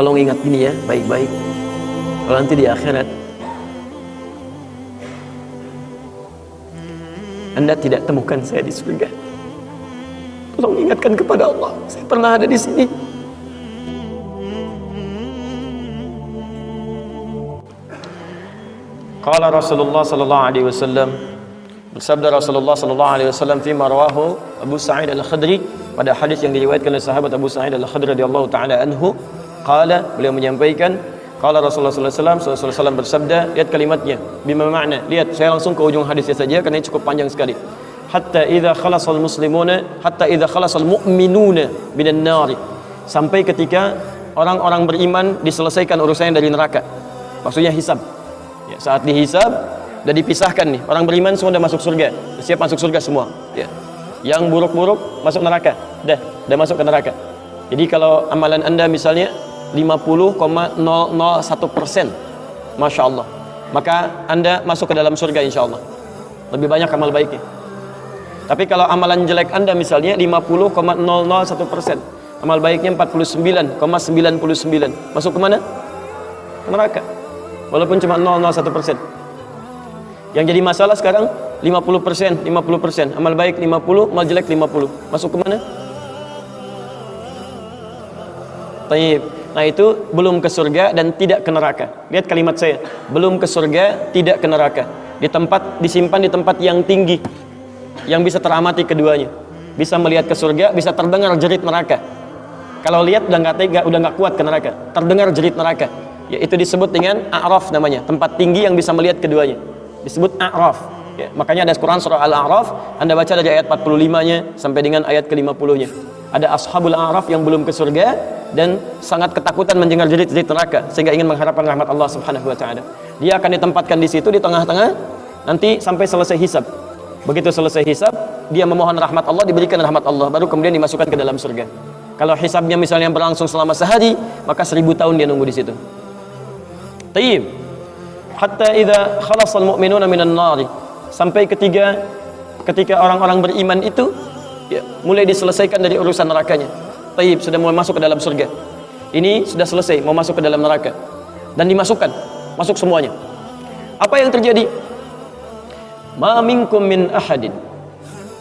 Tolong ingat ini ya, baik-baik. Kalau nanti di akhirat Anda tidak temukan saya di surga. Tolong ingatkan kepada Allah, saya pernah ada di sini. Qala Rasulullah sallallahu alaihi wasallam bersabda Rasulullah sallallahu alaihi wasallam fi marwahu Abu Sa'id Al-Khudri pada hadis yang diriwayatkan oleh sahabat Abu Sa'id Al-Khudri radhiyallahu taala anhu qala beliau menyampaikan qala Rasulullah alaihi wasallam sallallahu bersabda lihat kalimatnya bima makna lihat saya langsung ke ujung hadisnya saja karena ini cukup panjang sekali. Hatta idza khalasal muslimuna hatta idza khalasal mu'minuna minan nari. Sampai ketika orang-orang beriman diselesaikan urusannya dari neraka. Maksudnya hisab. Ya, saat dihisab dan dipisahkan nih orang beriman semua sudah masuk surga siap masuk surga semua ya. Yang buruk-buruk masuk neraka dah dah masuk ke neraka. Jadi kalau amalan anda misalnya 50,001 persen. Masya Allah. Maka anda masuk ke dalam surga insya Allah. Lebih banyak amal baiknya. Tapi kalau amalan jelek anda misalnya 50,001 persen. Amal baiknya 49,99 masuk ke mana? ke neraka. Walaupun cuma 001 persen. Yang jadi masalah sekarang 50 persen 50 persen. Amal baik 50 amal jelek 50 masuk ke mana? Taib. Nah itu belum ke surga dan tidak ke neraka. Lihat kalimat saya, belum ke surga, tidak ke neraka. Di tempat disimpan di tempat yang tinggi, yang bisa teramati keduanya. Bisa melihat ke surga, bisa terdengar jerit neraka. Kalau lihat udah nggak tega, udah nggak kuat ke neraka. Terdengar jerit neraka yaitu disebut dengan a'raf namanya tempat tinggi yang bisa melihat keduanya disebut a'raf ya, makanya ada Quran surah Al-A'raf Anda baca dari ayat 45-nya sampai dengan ayat ke-50-nya ada ashabul a'raf yang belum ke surga dan sangat ketakutan mendengar jerit-jerit neraka sehingga ingin mengharapkan rahmat Allah Subhanahu wa taala dia akan ditempatkan di situ di tengah-tengah nanti sampai selesai hisab begitu selesai hisab dia memohon rahmat Allah diberikan rahmat Allah baru kemudian dimasukkan ke dalam surga kalau hisabnya misalnya berlangsung selama sehari maka seribu tahun dia nunggu di situ Taib. Hatta idza khalasal mu'minuna minan nari. Sampai ketiga ketika orang-orang beriman itu ya, mulai diselesaikan dari urusan nerakanya. Taib sudah mulai masuk ke dalam surga. Ini sudah selesai mau masuk ke dalam neraka dan dimasukkan masuk semuanya. Apa yang terjadi? Ma minkum min ahadin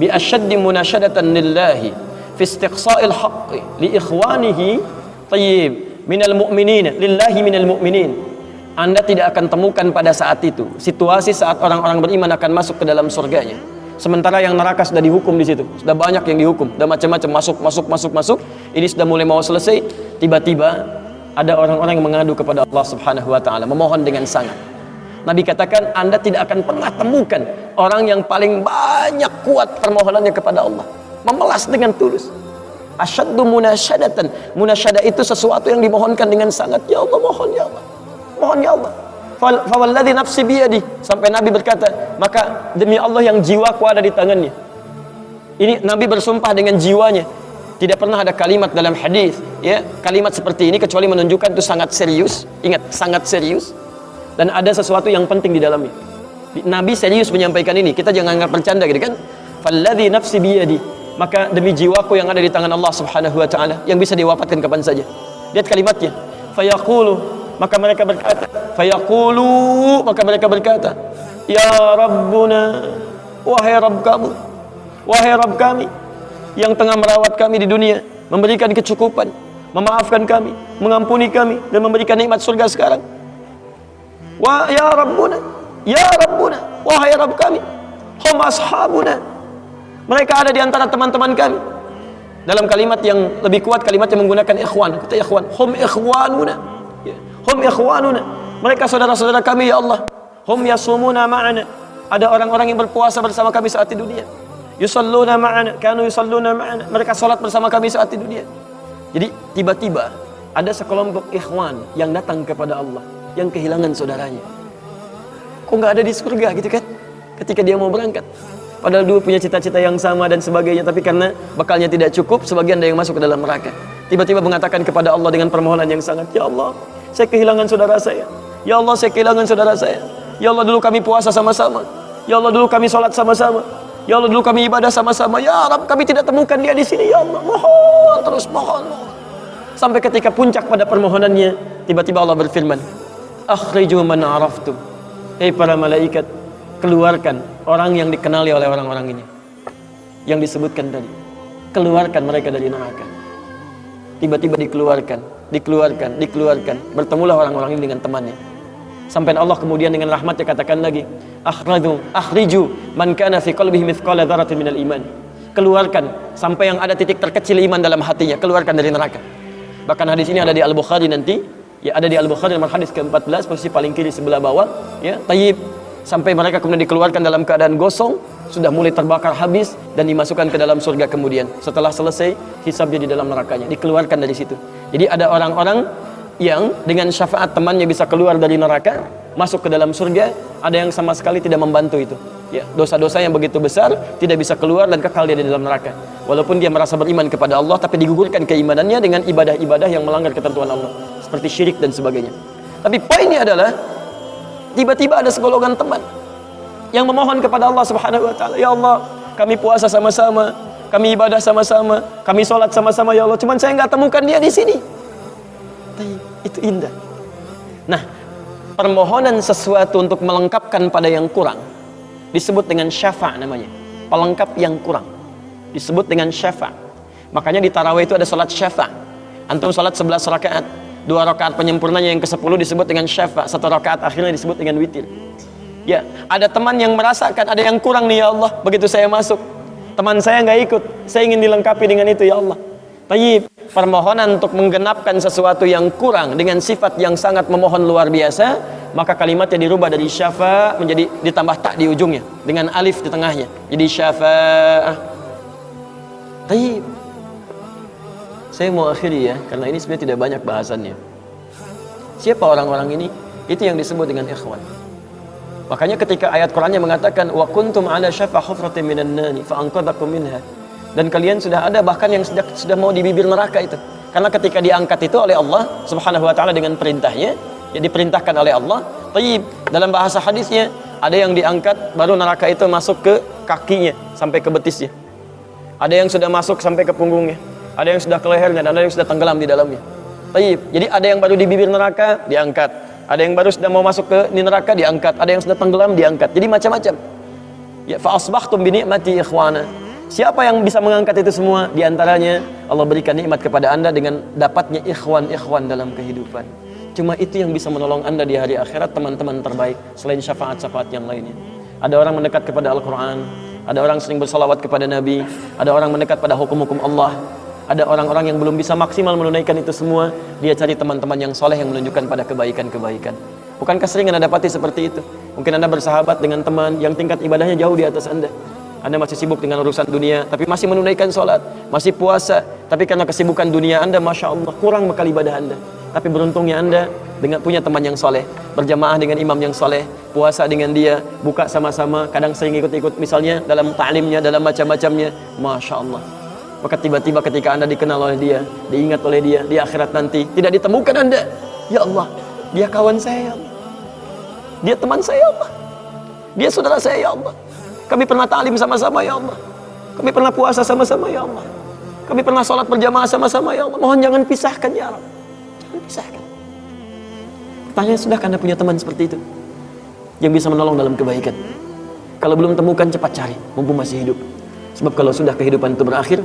bi ashaddi munashadatan lillahi fi istiqsa'il haqqi li ikhwanihi tayyib minal mu'minin lillahi minal mu'minin anda tidak akan temukan pada saat itu situasi saat orang-orang beriman akan masuk ke dalam surganya. Sementara yang neraka sudah dihukum di situ, sudah banyak yang dihukum, sudah macam-macam masuk, masuk, masuk, masuk. Ini sudah mulai mau selesai, tiba-tiba ada orang-orang yang mengadu kepada Allah Subhanahu wa taala, memohon dengan sangat. Nabi katakan Anda tidak akan pernah temukan orang yang paling banyak kuat permohonannya kepada Allah, memelas dengan tulus. Asyaddu munasyadatan. Munasyadah itu sesuatu yang dimohonkan dengan sangat. Ya Allah, mohon ya Allah mohon ya Allah fawalladhi nafsi biyadi. Sampai Nabi berkata maka demi Allah yang jiwaku ada di tangannya. Ini Nabi bersumpah dengan jiwanya. Tidak pernah ada kalimat dalam hadis ya. Kalimat seperti ini kecuali menunjukkan itu sangat serius. Ingat sangat serius. Dan ada sesuatu yang penting di dalamnya. Nabi serius menyampaikan ini. Kita jangan anggap bercanda gitu kan? Falladhi nafsi biyadi. Maka demi jiwaku yang ada di tangan Allah Subhanahu wa taala yang bisa diwafatkan kapan saja. Lihat kalimatnya. Fayaqulu maka mereka berkata fayaqulu. Maka mereka berkata ya rabbuna wahai rabb kamu wahai rabb kami yang tengah merawat kami di dunia memberikan kecukupan memaafkan kami mengampuni kami dan memberikan nikmat surga sekarang. Wa ya rabbuna ya rabbuna wahai rabb kami hum ashabuna. Mereka ada di antara teman-teman kami. Dalam kalimat yang lebih kuat kalimat yang menggunakan ikhwan. Kata ikhwan hum ikhwanuna Hum ikhwanuna. Mereka saudara-saudara kami ya Allah. Hum yasumuna ma'ana. Ada orang-orang yang berpuasa bersama kami saat di dunia. Yusalluna ma'ana. Kanu yusalluna ma'ana. Mereka salat bersama kami saat di dunia. Jadi tiba-tiba ada sekelompok ikhwan yang datang kepada Allah yang kehilangan saudaranya. Kok nggak ada di surga gitu kan? Ketika dia mau berangkat. Padahal dua punya cita-cita yang sama dan sebagainya, tapi karena bekalnya tidak cukup, sebagian ada yang masuk ke dalam neraka. Tiba-tiba mengatakan kepada Allah dengan permohonan yang sangat, Ya Allah, saya kehilangan saudara saya. Ya Allah, saya kehilangan saudara saya. Ya Allah, dulu kami puasa sama-sama. Ya Allah, dulu kami sholat sama-sama. Ya Allah, dulu kami ibadah sama-sama. Ya Rabb, kami tidak temukan dia di sini. Ya Allah, mohon terus mohon. mohon. sampai ketika puncak pada permohonannya tiba-tiba Allah berfirman akhriju man araftum hei para malaikat keluarkan orang yang dikenali oleh orang-orang ini yang disebutkan tadi keluarkan mereka dari neraka tiba-tiba dikeluarkan dikeluarkan dikeluarkan. Bertemulah orang-orang ini dengan temannya. Sampai Allah kemudian dengan rahmatnya katakan lagi akhriju akhriju man kana fi qalbihi mithqala dzarratin minal iman. Keluarkan sampai yang ada titik terkecil iman dalam hatinya keluarkan dari neraka. Bahkan hadis ini ada di Al-Bukhari nanti. Ya ada di Al-Bukhari nomor hadis ke-14 posisi paling kiri sebelah bawah. Ya tayyib. Sampai mereka kemudian dikeluarkan dalam keadaan gosong sudah mulai terbakar habis dan dimasukkan ke dalam surga kemudian. Setelah selesai hisabnya di dalam nerakanya dikeluarkan dari situ jadi ada orang-orang yang dengan syafaat temannya bisa keluar dari neraka masuk ke dalam surga ada yang sama sekali tidak membantu itu. Ya dosa-dosa yang begitu besar tidak bisa keluar dan kekal dia di dalam neraka. Walaupun dia merasa beriman kepada Allah tapi digugurkan keimanannya dengan ibadah-ibadah yang melanggar ketentuan Allah seperti syirik dan sebagainya. Tapi poinnya adalah tiba-tiba ada segolongan teman yang memohon kepada Allah Subhanahu wa taala ya Allah kami puasa sama-sama kami ibadah sama-sama kami sholat sama-sama ya Allah. Cuman saya nggak temukan dia di sini. Itu indah. Nah permohonan sesuatu untuk melengkapkan pada yang kurang disebut dengan syafa namanya. Pelengkap yang kurang disebut dengan syafa. Makanya di tarawih itu ada salat syafa. Antum salat 11 rakaat dua rakaat penyempurnanya yang ke-10 disebut dengan syafa. Satu rakaat akhirnya disebut dengan witir. Ya ada teman yang merasakan ada yang kurang nih ya Allah. Begitu saya masuk teman saya nggak ikut. Saya ingin dilengkapi dengan itu ya Allah. Tayyib, permohonan untuk menggenapkan sesuatu yang kurang dengan sifat yang sangat memohon luar biasa maka kalimatnya dirubah dari syafa menjadi ditambah tak di ujungnya dengan alif di tengahnya. Jadi syafa'ah Tayyib. Saya mau akhiri ya karena ini sebenarnya tidak banyak bahasannya. Siapa orang-orang ini? Itu yang disebut dengan ikhwan makanya ketika ayat Qurannya mengatakan wa kuntum ala syafa hufratin minan nani fa minha dan kalian sudah ada bahkan yang sudah sudah mau di bibir neraka itu karena ketika diangkat itu oleh Allah Subhanahu wa taala dengan perintahnya yang diperintahkan oleh Allah. Tayyib. Dalam bahasa hadisnya ada yang diangkat baru neraka itu masuk ke kakinya sampai ke betisnya. Ada yang sudah masuk sampai ke punggungnya. Ada yang sudah ke lehernya dan ada yang sudah tenggelam di dalamnya. Tayyib. Jadi ada yang baru di bibir neraka diangkat. Ada yang baru sudah mau masuk ke neraka diangkat. Ada yang sudah tenggelam diangkat. Jadi macam-macam. Ya fa asbahtum bi ni'mati ikhwana. Siapa yang bisa mengangkat itu semua? Di antaranya Allah berikan nikmat kepada Anda dengan dapatnya ikhwan-ikhwan dalam kehidupan. Cuma itu yang bisa menolong anda di hari akhirat teman-teman terbaik selain syafaat-syafaat yang lainnya. Ada orang mendekat kepada Al-Quran, ada orang sering bersalawat kepada Nabi, ada orang mendekat pada hukum-hukum Allah, ada orang-orang yang belum bisa maksimal menunaikan itu semua, dia cari teman-teman yang soleh yang menunjukkan pada kebaikan-kebaikan. Bukankah sering anda dapati seperti itu? Mungkin anda bersahabat dengan teman yang tingkat ibadahnya jauh di atas anda. Anda masih sibuk dengan urusan dunia, tapi masih menunaikan sholat, masih puasa, tapi karena kesibukan dunia Anda, Masya Allah, kurang bekal ibadah Anda. Tapi beruntungnya anda dengan punya teman yang soleh, berjamaah dengan imam yang soleh, puasa dengan dia, buka sama-sama, kadang sering ikut-ikut misalnya dalam ta'limnya, dalam macam-macamnya, masya Allah. Maka tiba-tiba ketika anda dikenal oleh dia, diingat oleh dia di akhirat nanti, tidak ditemukan anda, ya Allah, dia kawan saya, ya Allah. dia teman saya, ya Allah, dia saudara saya, ya Allah. Kami pernah ta'lim sama-sama, ya Allah. Kami pernah puasa sama-sama, ya Allah. Kami pernah sholat berjamaah sama-sama, ya Allah. Mohon jangan pisahkan, ya Allah pisahkan. Tanya sudah karena punya teman seperti itu yang bisa menolong dalam kebaikan. Kalau belum temukan cepat cari, mumpung masih hidup. Sebab kalau sudah kehidupan itu berakhir,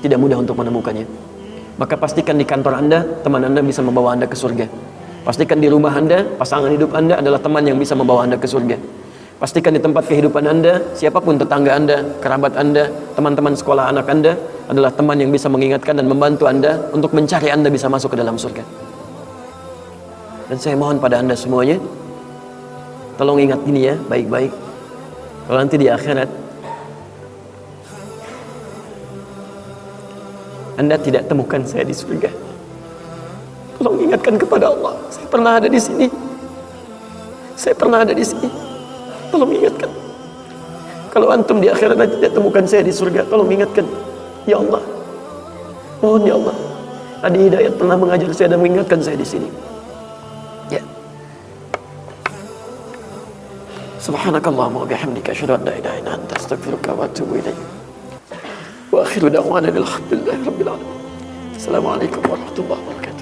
tidak mudah untuk menemukannya. Maka pastikan di kantor Anda, teman Anda bisa membawa Anda ke surga. Pastikan di rumah Anda, pasangan hidup Anda adalah teman yang bisa membawa Anda ke surga. Pastikan di tempat kehidupan Anda, siapa pun tetangga Anda, kerabat Anda, teman-teman sekolah anak Anda adalah teman yang bisa mengingatkan dan membantu Anda untuk mencari Anda bisa masuk ke dalam surga. Dan saya mohon pada anda semuanya Tolong ingat ini ya baik-baik Kalau nanti di akhirat Anda tidak temukan saya di surga. Tolong ingatkan kepada Allah, saya pernah ada di sini. Saya pernah ada di sini. Tolong ingatkan. Kalau antum di akhirat nanti tidak temukan saya di surga, tolong ingatkan. Ya Allah. Mohon ya Allah. Adi Hidayat pernah mengajar saya dan mengingatkan saya di sini. Ya. Subhanakallahumma wa bihamdika asyhadu an la ilaha illa anta astaghfiruka wa atubu ilaik. واخر دعوانا الحمد لله رب العالمين. السلام عليكم ورحمة الله وبركاته.